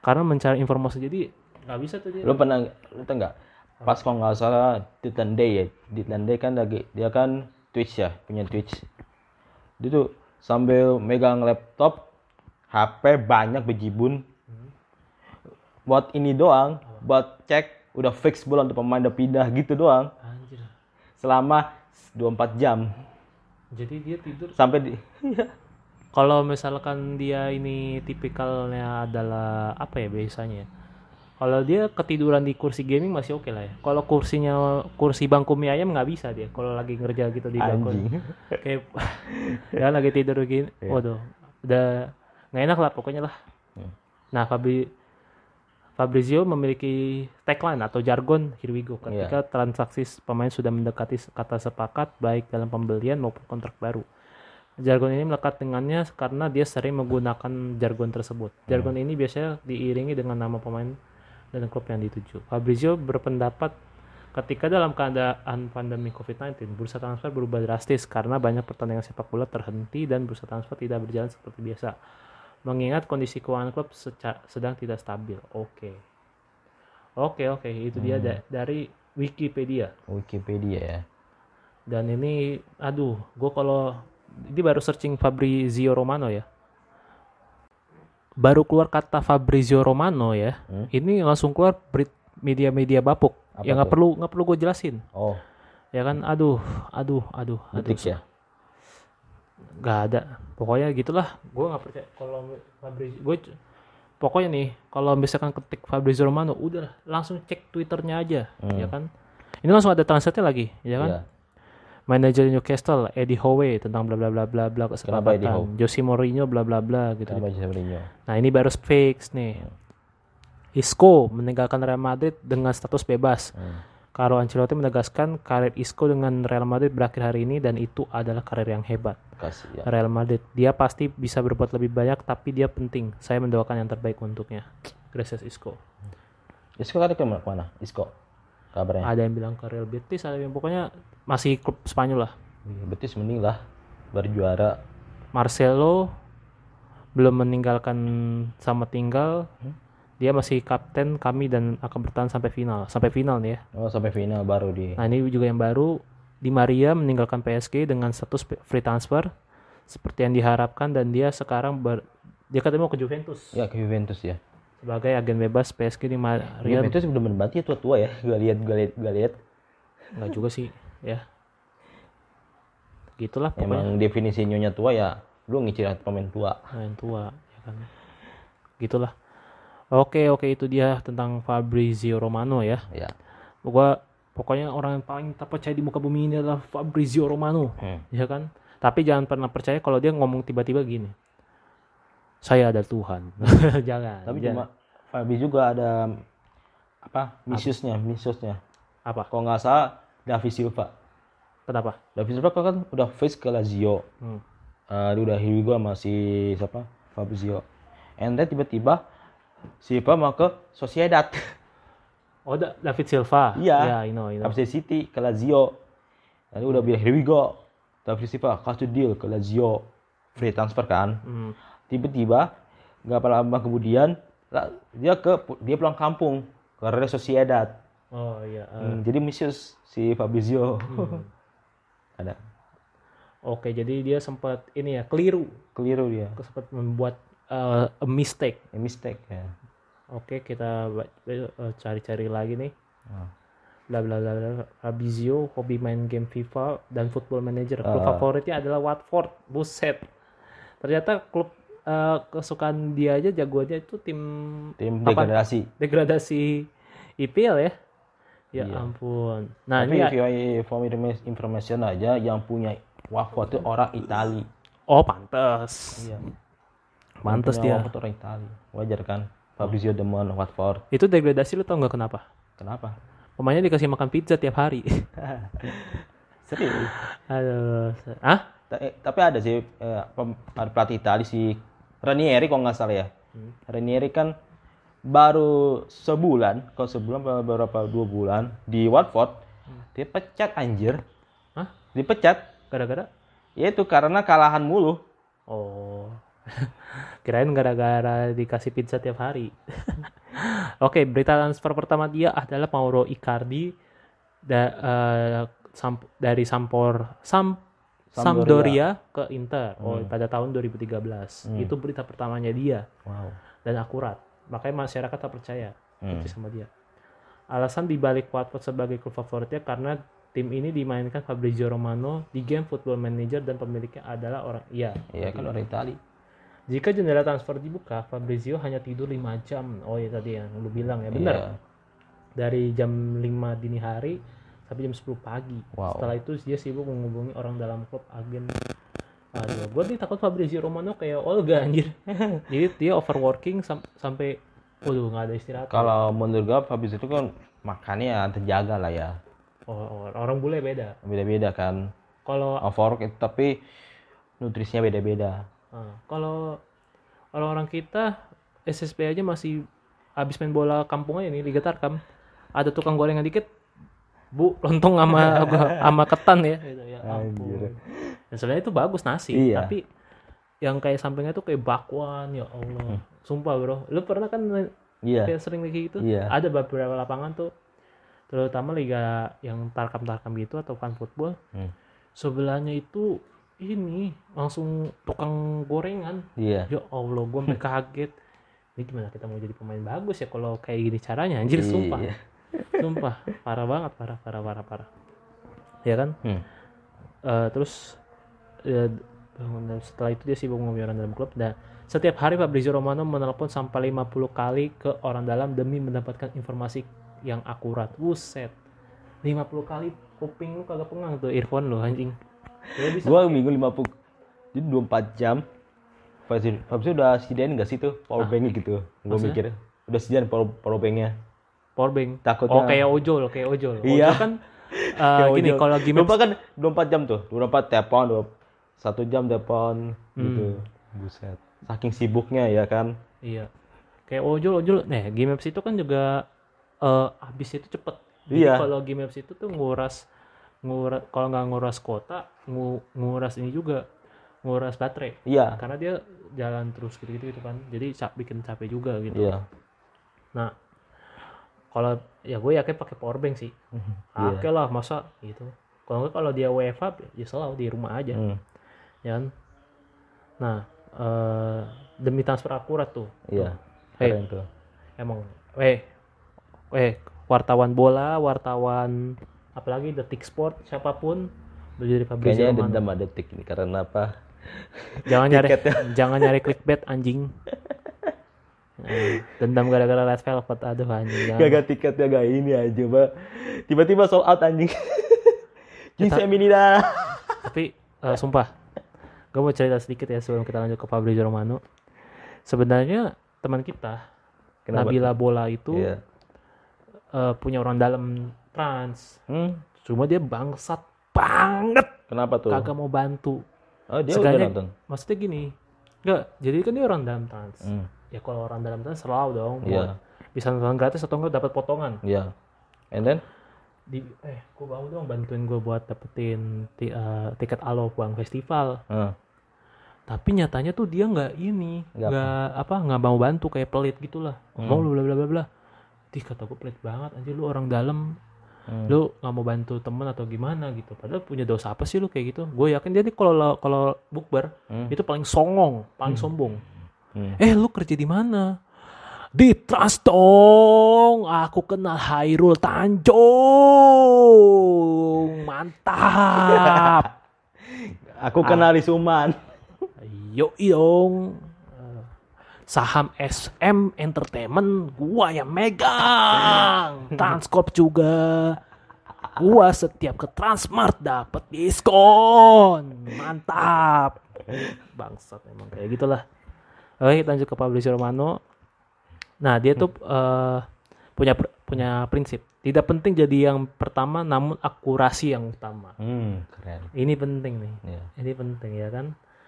karena mencari informasi jadi nggak bisa tuh dia Lu pernah lu tau nggak? Pas kalau nggak salah Titan Day ya, Titan Day kan lagi dia kan Twitch ya, punya Twitch. Dia tuh sambil megang laptop, HP banyak bejibun. Buat ini doang, buat cek udah fix belum tuh pemain udah pindah gitu doang. anjir Selama 24 jam jadi dia tidur sampai di kalau misalkan dia ini tipikalnya adalah apa ya biasanya? Ya? kalau dia ketiduran di kursi gaming masih oke lah ya. Kalau kursinya kursi bangku mie ayam nggak bisa dia kalau lagi ngerja gitu di bangku. Kayak ya lagi tidur gini waduh udah nggak enak lah pokoknya lah. Hmm. nah Fabri Fabrizio memiliki tagline atau jargon here we go ketika transaksi pemain sudah mendekati kata sepakat baik dalam pembelian maupun kontrak baru jargon ini melekat dengannya karena dia sering menggunakan jargon tersebut jargon ini biasanya diiringi dengan nama pemain dan klub yang dituju Fabrizio berpendapat ketika dalam keadaan pandemi COVID-19 bursa transfer berubah drastis karena banyak pertandingan sepak bola terhenti dan bursa transfer tidak berjalan seperti biasa mengingat kondisi keuangan klub sedang tidak stabil. Oke. Oke, oke, itu dia da- dari Wikipedia. Wikipedia ya. Dan ini aduh, gue kalau ini baru searching Fabrizio Romano ya. Baru keluar kata Fabrizio Romano ya. Hmm. Ini langsung keluar media-media bapuk. Apa ya nggak perlu nggak perlu gue jelasin. Oh, Ya kan, aduh, aduh, aduh, aduh. detik ya. nggak ada pokoknya gitulah gue nggak percaya kalau Fabrizio gue pokoknya nih kalau misalkan ketik Fabrizio Romano udah langsung cek twitternya aja ya kan ini langsung ada translate lagi ya kan Iya. Manajer Newcastle Eddie Howe tentang bla bla bla bla bla kesepakatan? Jose Mourinho bla bla bla gitu, Kenapa Jose Mourinho? nah ini baru fix nih Isco meninggalkan Real Madrid dengan status bebas Hmm. Carlo Ancelotti menegaskan karir Isco dengan Real Madrid berakhir hari ini dan itu adalah karir yang hebat Kasih ya. Real Madrid. Dia pasti bisa berbuat lebih banyak, tapi dia penting. Saya mendoakan yang terbaik untuknya. Gracias Isco. Isco kan ke mana? Mana? Isco. Kabarnya. Ada yang bilang ke Real Betis, ada yang pokoknya masih klub Spanyol lah. Iya, Betis mending lah. Baru juara. Marcelo belum meninggalkan sama tinggal. Dia masih kapten kami dan akan bertahan sampai final. Sampai final nih ya. Oh sampai final baru di. Nah ini juga yang baru. Di Maria meninggalkan PSG dengan status free transfer seperti yang diharapkan dan dia sekarang ber, dia katanya mau ke Juventus Ya ke Juventus ya. Sebagai agen bebas PSG di Maria Juventus belum berbanti tua-tua ya. Gue lihat gue lihat gue lihat. nggak juga sih ya gitulah pokoknya Emang definisi nyonya tua ya. Lu ngicil pemain tua. Yang tua ya kan gitulah oke oke itu dia tentang Fabrizio Romano ya Ya. gua pokoknya orang yang paling tak percaya di muka bumi ini adalah Fabrizio Romano Hmm. ya kan tapi jangan pernah percaya kalau dia ngomong tiba-tiba gini saya ada Tuhan jangan Tapi jangan. cuma Fabi juga ada apa? Misiusnya, misiusnya. apa Kalau nggak salah David Silva. kenapa David Silva kan udah face ke Lazio. Hmm. Eh, dia udah hiru gua masih siapa? Fabrizio. And then tiba-tiba Silva mau ke Sociedad. oh Da- David Silva Iya. ya I know, I know. Habis City ke Lazio. Lalu udah bilang here we go. David Silva kasih deal ke Lazio. Free transfer kan. Hmm. Tiba-tiba nggak lama kemudian dia ke dia pulang kampung ke Real Sociedad. oh iya eh. Hmm, jadi misius si Fabrizio. Hmm. Ada oke jadi dia sempat ini ya keliru keliru dia. sempat membuat uh, a mistake Ya, mistake ya. Oke, kita eh, cari-cari lagi nih. Ah. Bla bla bla bla. Fabrizio hobi main game FIFA dan Football Manager. Klub Ah. favoritnya adalah Watford. Buset. Ternyata klub eh, kesukaan dia aja jagoannya itu tim Tim Apa? degradasi. degradasi IPL ya. Ya Iya. ampun. Nah, Tapi ini ya- information aja yang punya Watford itu orang Itali. oh pantas. Iya. Pantas dia. Watford orang Itali. Wajar kan? Fabrizio demen Watford. Itu degradasi lu tau nggak kenapa? Kenapa? Pemainnya dikasih makan pizza tiap hari. Serius. Aduh. Ah? Ta- tapi ada sih eh, pelatih Itali si Ranieri kalau nggak salah ya. Hmm. Ranieri kan baru sebulan, kalau sebulan apa berapa dua bulan di Watford, Hmm. dia pecat anjir. Hah? Dipecat. Gara-gara? Ya itu karena kalahan mulu. Oh. Kirain gara-gara dikasih pizza tiap hari. Oke, berita transfer pertama dia adalah Mauro Icardi da- eh, sam- dari Sampor Sam Sampdoria ke Inter oh, pada tahun 2013. Itu berita pertamanya dia Wow. dan akurat. Makanya masyarakat tak percaya Hmm. sama dia. Alasan dibalik Watford sebagai klub favoritnya karena tim ini dimainkan Fabrizio Romano di game Football Manager dan pemiliknya adalah orang iya Iya kan orang Itali. jika jendela transfer dibuka, Fabrizio hanya tidur 5 jam. Oh ya tadi yang lu bilang ya, benar. Iya. Dari jam 5 dini hari sampai jam 10 pagi. Wow. Setelah itu dia sibuk menghubungi orang dalam klub agen. Aduh, gue nih takut Fabrizio Romano kayak Olga anjir. Jadi dia overworking sam- sampai waduh nggak ada istirahat. Kalau menurut gue Fabrizio itu kan makannya terjaga lah ya. Oh, oh, orang bule beda. Beda-beda kan. Kalau Overwork itu tapi nutrisinya beda-beda. ah, kalau orang-orang kita SSB aja masih habis main bola kampung aja nih Liga Tarkam. Ada tukang gorengan dikit Bu, lontong sama sama ketan ya. Gitu, ya ampun. Dan sebenarnya itu bagus nasi, Iya. tapi yang kayak sampingnya tuh kayak bakwan ya Allah. Sumpah bro, lu pernah kan Iya. kayak sering kayak gitu? Iya. Ada beberapa lapangan tuh, terutama liga yang tarkam-tarkam gitu atau kan football. Hmm. Sebelahnya itu ini langsung tukang gorengan. Iya. Ya Allah, gue kaget. Ini gimana kita mau jadi pemain bagus ya kalau kayak gini caranya? Anjir. Iya. Sumpah, parah banget, parah, parah, parah, parah. Ya kan? Hmm. Eh, terus bangun- setelah itu dia sibuk ngomongin orang dalam klub dan setiap hari Fabrizio Romano menelpon sampai 50 kali ke orang dalam demi mendapatkan informasi yang akurat. Buset. 50 kali kuping lu kagak pengang tuh earphone lu anjing. Gua minggu 50 jadi 24 jam. Fabrizio Fabrizio udah sediain gak sih tuh power bank gitu? Gua Maksudnya? mikir udah sediain power, power banknya. Power bank. Takutnya- Oh kayak ojol, kayak ojol. Iya. Ojol kan eh, gini Ojol. kalau gimmick 24 kan 24 jam tuh. 24 telepon, 2 satu jam telepon gitu. Buset. Saking sibuknya ya kan. Iya. Kayak ojol ojol. Nah, game apps itu kan juga eh habis itu cepet. Jadi Iya. kalau game apps itu tuh nguras nguras kalau nggak nguras kota, ngu, nguras ini juga nguras baterai. Iya. Karena dia jalan terus gitu-gitu gitu kan. Jadi cap bikin capek juga gitu. Iya. Nah, kalau ya gue yakin pakai power bank sih. Iya. Oke lah, masa gitu. Kalau nggak kalau dia WFH ya selalu di rumah aja. Hmm. Ya kan? Nah, eh, demi transfer akurat tuh. Iya. Hei. Keren tuh. Emang, eh, eh, wartawan bola, wartawan, apalagi detik sport, siapa pun berdiri Fabrizio Kayaknya Romano. dendam ada detik ini karena apa? Jangan nyari, jangan nyari clickbait anjing. Eh, dendam gara-gara red velvet, aduh anjing. Gagal tiketnya gak ini aja, Mbak. Tiba-tiba sold out anjing. Jing Kita- Seminida. Tapi eh, sumpah, gue mau cerita sedikit ya sebelum kita lanjut ke Fabrizio Romano. Sebenarnya teman kita, Kenapa? Nabila Bola itu Iya. eh, punya orang dalam trans. Hmm. Cuma dia bangsat banget, Kenapa tuh? kagak mau bantu. Oh, dia Sekalinya- udah nonton. Maksudnya gini, enggak, jadi kan dia orang dalam trans. Hmm. Ya kalau orang dalam trans selalu dong, mau Iya. bisa nonton gratis atau enggak dapat potongan. Iya. And then? Di, eh, gue mau dong bantuin gue buat dapetin ti- eh, tiket Alo Bang Festival. Hmm. Tapi nyatanya tuh dia nggak ini, Nggak apa, nggak mau bantu kayak pelit gitulah. Hmm. Ngomong lu bla bla bla bla. Dih kata gue pelit banget anjir lu orang dalam. Hmm. Lu nggak mau bantu temen atau gimana gitu. Padahal punya dosa apa sih lu kayak gitu? Gue yakin dia nih kalau kalau bukber Hmm. itu paling songong, paling sombong. Hmm. Eh lu kerja di mana? Di Trans dong. Aku kenal Hairul Tanjung. Mantap. Aku kenal di Suman. Yo dong. Eh, Saham SM Entertainment gua yang megang. Transcorp juga. Gua setiap ke Transmart dapet diskon. Mantap. Bangsat emang kayak gitulah. Oke, kita lanjut ke Fabrizio Romano. Nah, dia tuh eh, punya pr- punya prinsip. Tidak penting jadi yang pertama, namun akurasi yang utama. Hmm, keren. Ini penting nih. Iya. Ini penting ya kan.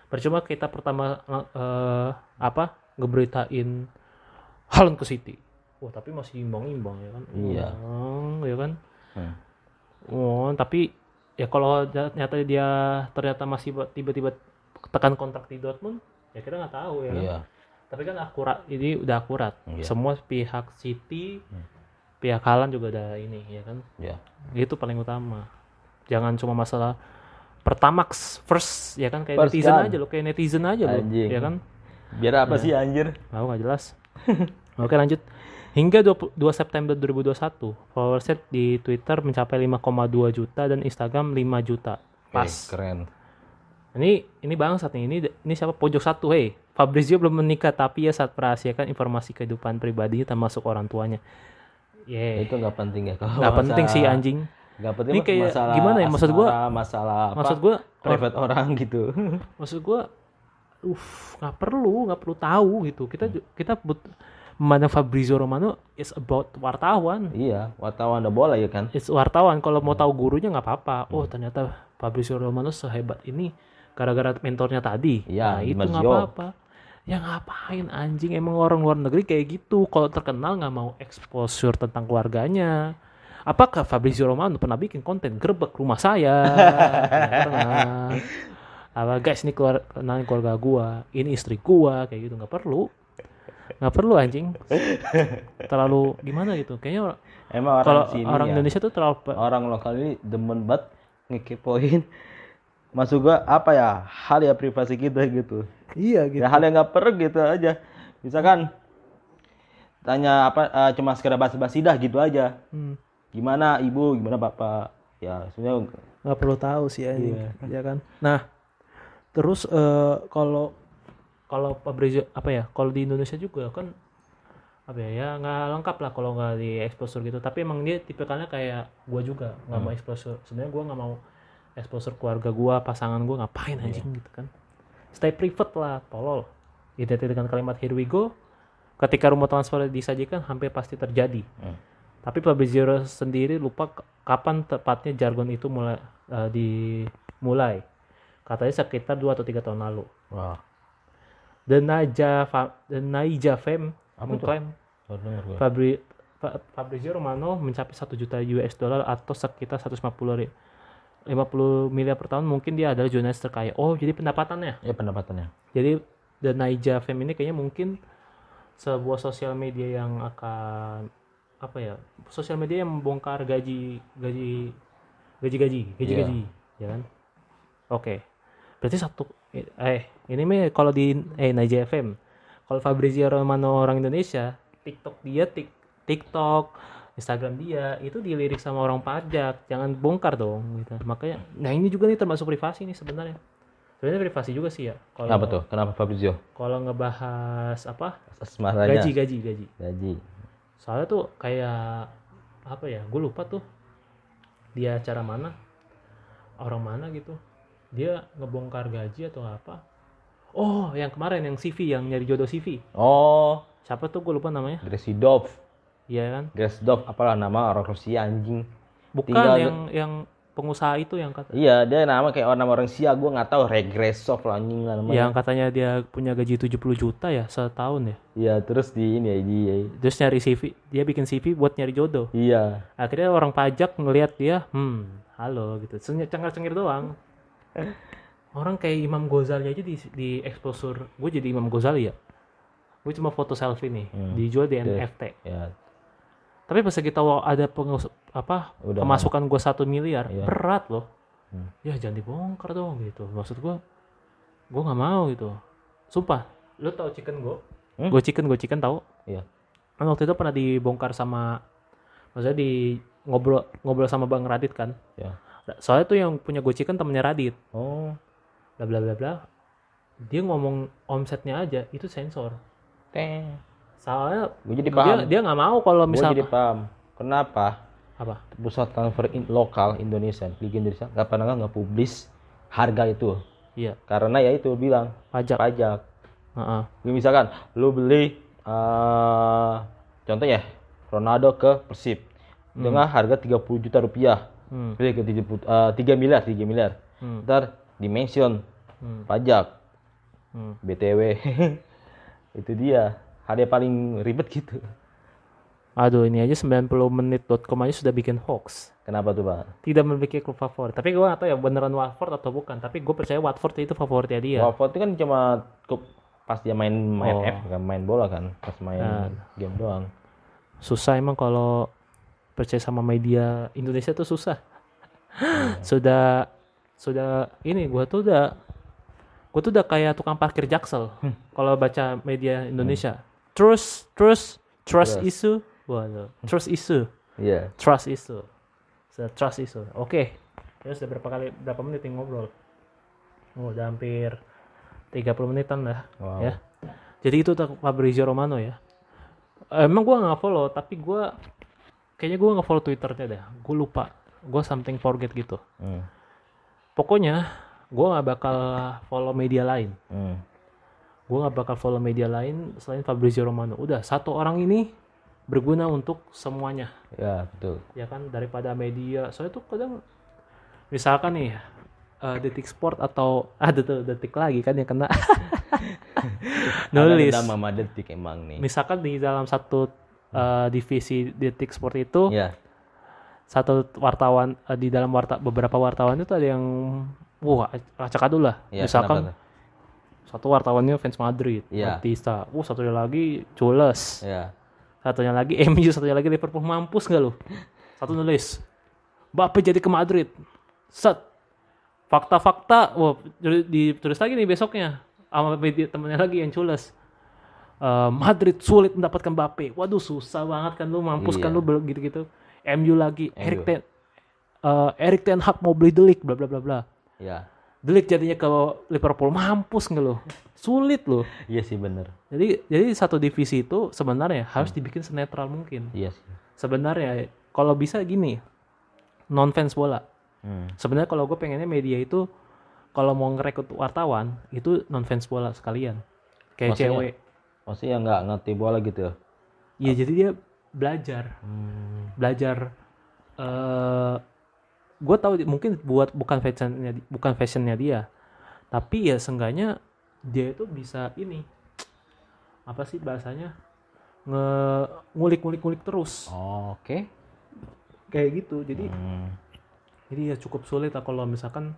percuma kita pertama eh, apa ngeberitain Haaland ke City wah tapi masih imbang-imbang ya kan Iya. Imbang, ya kan Hmm. oh tapi ya kalau ternyata dia ternyata masih tiba-tiba tekan kontrak di Dortmund ya kita nggak tahu ya kan? Iya. tapi kan akurat ini udah akurat Iya. semua pihak City Hmm. pihak Haaland juga udah ini ya kan Iya. itu paling utama jangan cuma masalah Pertamax first ya kan kayak First netizen kan? aja lo kayak netizen aja lo Anjing. ya kan Biar apa sih anjir? mau nggak jelas oke lanjut hingga 20 2 September 2021 followersnya di Twitter mencapai 5,2 juta dan Instagram 5 juta pas Eh, keren. Ini ini bangsat nih ini ini siapa? Pojok satu hei Fabrizio belum menikah tapi ya saat merahasiakan informasi kehidupan pribadinya termasuk orang tuanya. Yeah. Itu nggak penting ya kalau nggak penting sih anjing. Nggak penting Ini kayak masalah gimana ya, maksud gua- masalah apa? maksud gua private orang gitu. Maksud gua uff nggak perlu nggak perlu tahu gitu. Kita ju- kita but memandang Fabrizio Romano is about wartawan. Iya wartawan udah bola ya kan? It's wartawan. Kalau mau tahu gurunya nggak apa-apa. Oh ternyata Fabrizio Romano sehebat ini gara-gara mentornya tadi. Iya, nah itu nggak apa-apa. Ya ngapain anjing? Emang orang luar negeri kayak gitu. Kalau terkenal nggak mau exposure tentang keluarganya. Apakah Fabrizio Romano pernah bikin konten gerbek rumah saya? Nggak pernah. Apa guys ini keluar kenalin keluarga gua. Ini istri gua kayak gitu. Nggak perlu. Nggak perlu anjing. Terlalu gimana gitu? Kayaknya emang orang kalau orang ya, Indonesia tuh terlalu orang lokal ini demen banget ngekepoin masuk gua apa ya hal ya privasi kita gitu. Iya ya hal yang nggak perlu gitu aja. Misalkan tanya apa eh, cuma sekedar basa-basi dah gitu aja. Hmm. gimana ibu? Gimana bapak? Ya sebenarnya nggak perlu tahu sih anjing Iya. ya kan? Nah terus eh, kalau kalau Fabrizio apa ya kalau di Indonesia juga kan apa ya ya nggak lengkap lah kalau nggak di exposure gitu. Tapi emang dia tipikalnya kayak gua juga nggak mau exposure. Sebenarnya gua nggak mau exposure keluarga gua pasangan gua ngapain anjing gitu kan. Stay private lah tolol. Identik dengan kalimat here we go. Ketika rumah transfer disajikan hampir pasti terjadi. Hmm. tapi Fabrizio sendiri lupa kapan tepatnya jargon itu mulai eh, dimulai. Katanya sekitar 2 atau tiga tahun lalu. Wah. The Naija The Naija mengklaim. Fabri, Fa- Fabrizio Romano mencapai 1 juta US dollar atau sekitar 150 ri- 50 miliar per tahun mungkin dia adalah jurnalis terkaya. Oh, jadi pendapatannya. ya pendapatannya Jadi The Naija Fame ini kayaknya mungkin sebuah sosial media yang akan apa ya? Sosial media yang membongkar gaji gaji gaji gaji gaji Iya. gaji, ya kan? Oke. Berarti satu eh ini mah kalau di eh Naija FM. Kalau Fabrizio Romano orang Indonesia, TikTok dia tik, TikTok Instagram dia itu dilirik sama orang pajak, jangan bongkar dong gitu. Makanya nah ini juga nih termasuk privasi nih sebenarnya. Sebenarnya privasi juga sih ya. Kalau kenapa tuh? Kenapa Fabrizio? kalau ngebahas apa? Asmaranya gaji gaji gaji. Gaji. Soalnya tuh kayak apa ya gue lupa tuh dia acara mana orang mana gitu. Dia ngebongkar gaji atau apa. Oh yang kemarin yang CV yang nyari jodoh CV oh. Siapa tuh gue lupa namanya. Gresidov iya kan? Gresidov apalah nama orang Rusia anjing. Bukan Tinggal- yang yang pengusaha itu yang kata iya dia nama kayak orang orang Rusia gue nggak tahu Regresov lah anjing lah namanya. Yang katanya dia punya gaji 70 juta ya setahun ya? Iya terus di ini ya di terus nyari CV dia bikin CV buat nyari jodoh. Iya. Akhirnya orang pajak ngelihat dia hmm halo gitu. Cengar cengir doang. Orang kayak Imam Ghazali aja di di exposure. Gue jadi Imam Ghazali ya? Gue cuma foto selfie nih Hmm. dijual di. NFT ya tapi pas kita tahu ada pengus apa Udah pemasukan gue satu miliar Iya. berat loh. Hmm. ya jangan dibongkar dong gitu. Maksud gue gue nggak mau gitu. Sumpah. Lu tahu chicken go Hmm? gue chicken gue chicken tahu. Iya. Kan waktu itu pernah dibongkar sama maksudnya di ngobrol ngobrol sama Bang Radit kan. Ya soalnya tuh yang punya Gojek kan temennya Radit. Oh. Bla bla bla bla. Dia ngomong omsetnya aja itu sensor. Teh soalnya gue jadi dia paham dia nggak mau kalau gue misal jadi paham kenapa apa pusat transfer in lokal Indonesia Liga Indonesia nggak pernah nggak publis harga itu iya karena ya itu bilang pajak pajak Heeh. Jadi misalkan lu beli eh contoh ya Ronaldo ke Persib dengan harga 30 juta rupiah hmm. beli ke 30, eh, 3 miliar 3 miliar Hmm. ntar dimension Hmm. pajak Hmm. BTW. itu dia. Hal yang paling ribet gitu. Aduh ini aja 90menit.com aja sudah bikin hoax. Kenapa tuh, Pak? Tidak memiliki klub favorit. Tapi gue gak tahu ya beneran Watford atau bukan. Tapi gue percaya Watford itu favoritnya dia. Watford itu kan cuma klub pas dia main main Oh. F kan main bola kan, pas main Nah. game doang. Susah emang kalau percaya sama media Indonesia tuh susah. sudah sudah ini gue tuh udah gue tuh udah kayak tukang parkir jaksel kalau baca media Indonesia. Trust trust trust Trust. issue. Waduh, trust issue. Iya. Trust issue. So, trust issue. Oke. Ya sudah berapa kali berapa menit yang ngobrol? Oh, udah hampir 30 menitan lah Wow. ya. Jadi itu Fabrizio Romano ya. Emang gua nggak follow, tapi gua kayaknya gua nggak follow Twitternya deh. Gue lupa. Gue something forget gitu. Hmm. Pokoknya gua nggak bakal follow media lain. Hmm. Gue nggak bakal follow media lain selain Fabrizio Romano. Udah satu orang ini berguna untuk semuanya. Ya, betul. ya kan daripada media soalnya tuh kadang misalkan nih eh, detik sport atau ada tuh detik lagi kan yang kena nulis Ada Mama Detik emang nih. misalkan di dalam satu eh, divisi detik sport itu Ya. satu wartawan eh, di dalam warta beberapa wartawan itu ada yang wah acak adul lah Ya, misalkan kenapa? Satu wartawannya fans Madrid Iya. Bautista uh satunya lagi Cules Ya. satunya lagi MU satunya lagi Liverpool. Mampus nggak lu? Satu nulis. Mbappe jadi ke Madrid. Set. Fakta-fakta. Wah ditulis lagi nih besoknya. Sama temennya lagi yang cules Eh, Madrid sulit mendapatkan Mbappe. Waduh susah banget kan lu? Mampus kan Iya. lu bel- gitu-gitu. MU lagi. MU. Erik Ten eh, Erik Ten Hag mau beli Delik bla bla bla bla. Ya. Delik jadinya ke Liverpool mampus nggak lu sulit loh Iya sih bener. jadi jadi satu divisi itu sebenarnya harus dibikin senetral mungkin. Iya sih. Sebenarnya kalau bisa gini, non fans bola. Hmm. Sebenarnya kalau gue pengennya media itu kalau mau ngerekrut wartawan itu non fans bola sekalian. Kayak Maksudnya? cewek. Maksudnya nggak ngerti bola gitu. Iya jadi dia belajar, Hmm. belajar. eh gue tahu mungkin buat bukan fashionnya bukan fashionnya dia, tapi ya seenggaknya dia itu bisa ini apa sih bahasanya nge ngulik-ngulik-ngulik terus. Oke. kayak gitu jadi Hmm. jadi ya cukup sulit lah kalau misalkan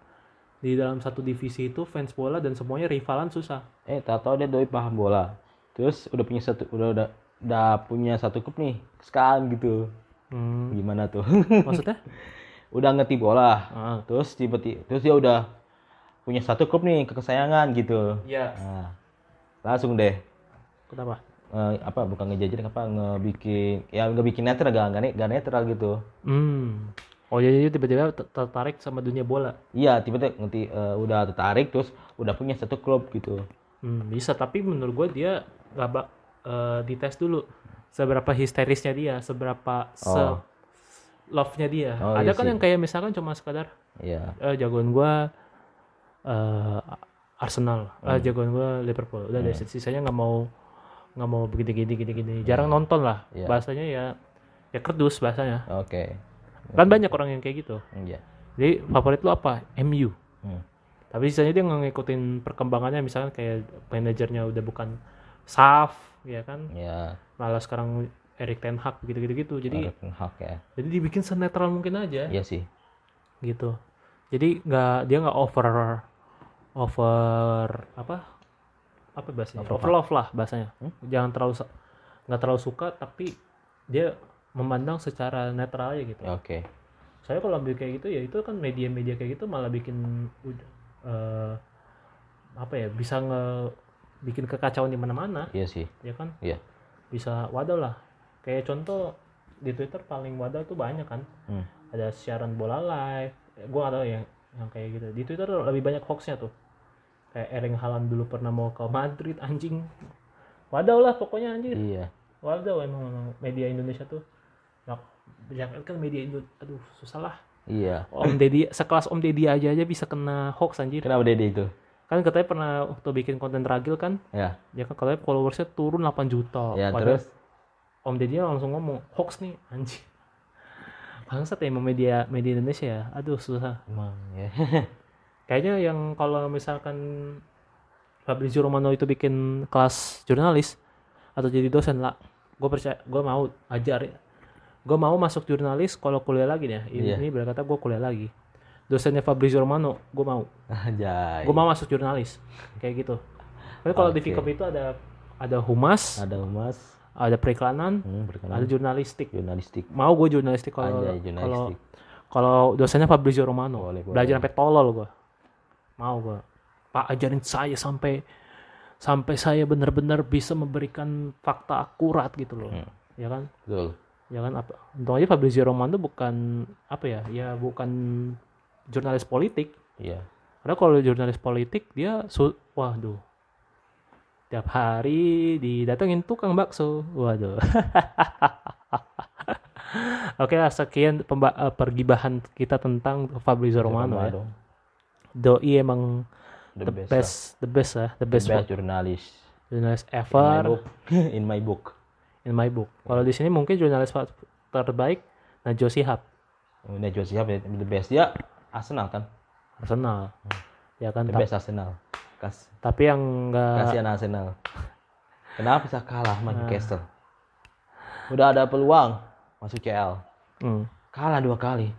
di dalam satu divisi itu fans bola dan semuanya rivalan susah Eh, tak tahu dia doi paham bola. Terus udah punya satu udah udah udah punya satu klub nih sekarang gitu. hmm, Gimana tuh? maksudnya udah ngerti bola. ah, Terus tiba-tiba terus dia udah punya satu klub nih kesayangan gitu. ya Nah, langsung deh kenapa eh, apa bukan ngejajarin apa ngebikin ya ngebikin netral gak, gak, gak netral gitu. hmm oh jadi dia tiba-tiba ter- tertarik sama dunia bola Iya, tiba-tiba ngerti eh, udah tertarik terus udah punya satu klub gitu. hmm, bisa tapi menurut gue dia nggak bak eh, dites dulu seberapa histerisnya dia seberapa se Oh. Love-nya dia Oh, ada iya kan sih. yang kayak misalkan cuma sekadar Iya. eh jagoan gua eh Arsenal, eh jagoan gua Liverpool. Udah deh, sisanya nggak mau nggak mau begini gini gini gini. Jarang nonton lah. Iya. Bahasanya ya ya kerdus bahasanya. Oke. Kan banyak orang yang kayak gitu. Iya. Jadi favorit lu apa? MU. Hmm. Tapi sisanya dia nggak ngikutin perkembangannya misalkan kayak manajernya udah bukan Saf, ya kan? Ya, Malah sekarang Erik Ten Hag gitu-gitu gitu. Jadi Erik Ten Hag ya. jadi dibikin senetral mungkin aja. Iya sih. gitu jadi nggak dia nggak over over apa apa bahasanya Over over love lah bahasanya Hmm? jangan terlalu nggak terlalu suka tapi dia memandang secara netral aja gitu Ya, Oke. saya kalau ambil kayak gitu ya itu kan media-media kayak gitu malah bikin eh, apa ya bisa nge bikin kekacauan di mana-mana Iya sih. ya kan Iya. bisa wadah lah kayak contoh di Twitter paling wadah tuh banyak kan. Hmm. ada siaran bola live. Gue gak tahu yang yang kayak gitu. Di Twitter lebih banyak hoaxnya tuh. Kayak Erling Haaland dulu pernah mau ke Madrid anjing. Wadah lah pokoknya anjir Iya. wadah emang, emang media Indonesia tuh. Jangan kan media Indo aduh susah lah. Iya. Om Deddy sekelas Om Deddy aja aja bisa kena hoax anjir. Kenapa Dede itu? kan katanya pernah waktu bikin konten ragil kan? Ya. ya kan katanya followersnya turun 8 juta. Ya, terus Om Deddy langsung ngomong hoax nih anjing. Bangsat ya emang media media Indonesia ya. Aduh susah. Emang ya. kayaknya yang kalau misalkan Fabrizio Romano itu bikin kelas jurnalis atau jadi dosen lah gue percaya gue mau ajar gue mau masuk jurnalis kalau kuliah lagi nih ini, Iya. ini berkata gue kuliah lagi. Dosennya Fabrizio Romano gue mau. Gue mau masuk jurnalis. Kayak gitu. Tapi kalau di Oke. Vkom itu ada ada humas. Ada Mas. Ada periklanan Hmm, ada berkenan. jurnalistik Jurnalistik. mau gue jurnalistik kalau kalau kalau dosennya Fabrizio Romano Boleh, boleh. belajar sampai tolol gue mau gue pak ajarin saya sampai sampai saya benar-benar bisa memberikan fakta akurat gitu loh Hmm. ya kan Betul. ya kan apa untung aja Fabrizio Romano bukan apa ya ya bukan jurnalis politik Iya. karena kalau jurnalis politik dia su waduh tiap hari didatengin tukang bakso waduh oke lah sekian pemba- eh, pergibahan kita tentang Fabrizio Romano ya doi emang The, the, best. best, the best ya the The best, best jurnalis. jurnalis ever book. In my book. in my book kalau di sini mungkin jurnalis terbaik Najwa Shihab Udah jual siap the best. Dia Arsenal kan? Arsenal ya kan The best Arsenal. Kas tapi yang enggak kasihan Arsenal. Kenapa bisa kalah sama Newcastle? Udah ada peluang masuk CL. Hmm. Kalah dua kali.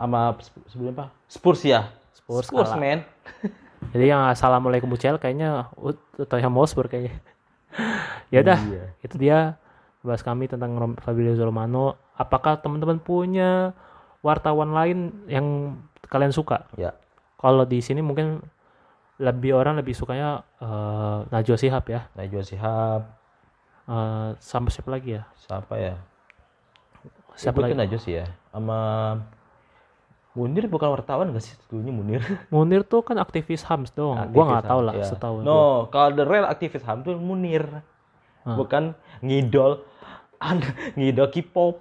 Sama sebelum apa? Spurs ya. Spurs Spurs kalah. man. Jadi yang assalamualaikum UCL kayaknya Tottenham Hotspur kayaknya. ya udah, Iya. itu dia bahas kami tentang Fabrizio Romano. Apakah teman-teman punya wartawan lain yang kalian suka? Ya. Kalau di sini mungkin lebih orang lebih sukanya eh, Najwa Shihab ya. Najwa Shihab. Eh, sama siapa lagi ya? Siapa ya? Siapa lagi? Najwa sih ya. Sama Munir bukan wartawan gak sih dulunya Munir? Munir tuh kan aktivis HAMS dong. Gua nggak Aktivis tahu HAM, lah, ya. setahu gua. No, kalau the real aktivis HAM tuh Munir. Ah. Bukan ngidol ngidol K-pop.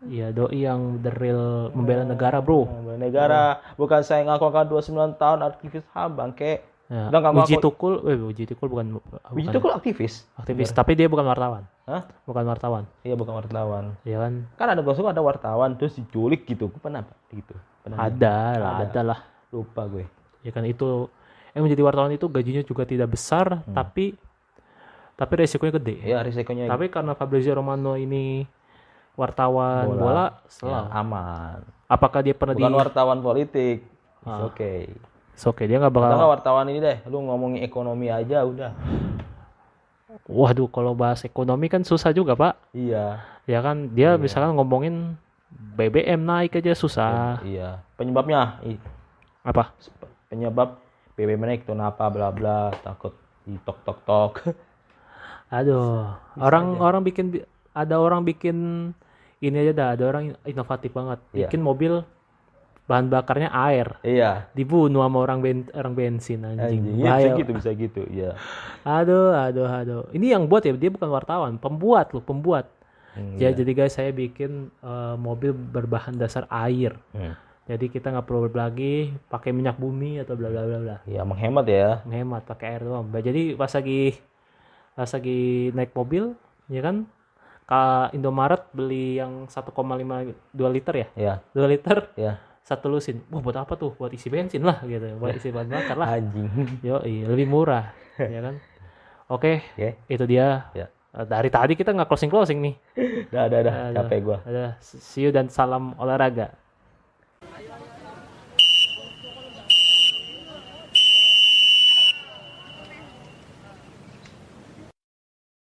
Iya, doi yang the real membela negara, Bro. Negara bukan saya ngaku ngaku 29 tahun aktivis HAM bangke. Ya. Udah nggak Uji ngaku- Tukul, eh Uji Tukul bukan bukan itu kok aktivis? aktivis, tapi dia bukan wartawan. Hah? Bukan wartawan. Iya bukan wartawan. Ya kan? Kan ada gosok ada wartawan terus diculik gitu. Gue pernah? Gitu. Pernah Ada lah, Ada. ada lah. lupa gue. Ya kan itu yang menjadi wartawan itu gajinya juga tidak besar, tapi tapi resikonya gede. Ya risikonya Tapi karena Fabrizio Romano ini wartawan bola, Bola. selalu. ya, aman. Apakah dia pernah Bukan di wartawan politik. Ah. okay. It's Oke, dia nggak Atau bakal nggak wartawan ini deh, lu ngomongin ekonomi aja udah. Waduh, kalau bahas ekonomi kan susah juga, Pak. Iya, Ya kan dia misalkan ngomongin BBM naik aja susah. iya. Penyebabnya, Apa? penyebab BBM naik tuh apa bla bla takut di tok tok tok. Aduh, orang orang bikin bi- ada orang bikin ini aja dah, ada orang inovatif banget. Iya. Bikin mobil bahan bakarnya air, iya. dibunuh sama orang ben, orang bensin anjing. Anjing, iya, bisa gitu, bisa gitu, iya. Aduh, aduh, aduh. Ini yang buat ya, dia bukan wartawan, pembuat loh, pembuat. Hmm, Ya, jadi guys, saya bikin eh, mobil berbahan dasar air. Hmm. Jadi kita nggak perlu lagi pakai minyak bumi atau bla bla bla bla. Iya, menghemat ya. Menghemat pakai air doang. Bah, Jadi pas lagi pas lagi naik mobil, ya kan? Ke Indomaret beli yang 1,5 2 liter ya? Iya, 2 liter iya. satu lusin. Wah, buat apa tuh? Buat isi bensin lah gitu. Buat isi bahan bakar lah. Anjing. Yo, lebih murah, ya kan? Oke, Oke. itu dia. Ya. Eh, Dari tadi kita nggak closing closing nih. Dah, dah, dah. Capek gua. Ada see you dan salam olahraga.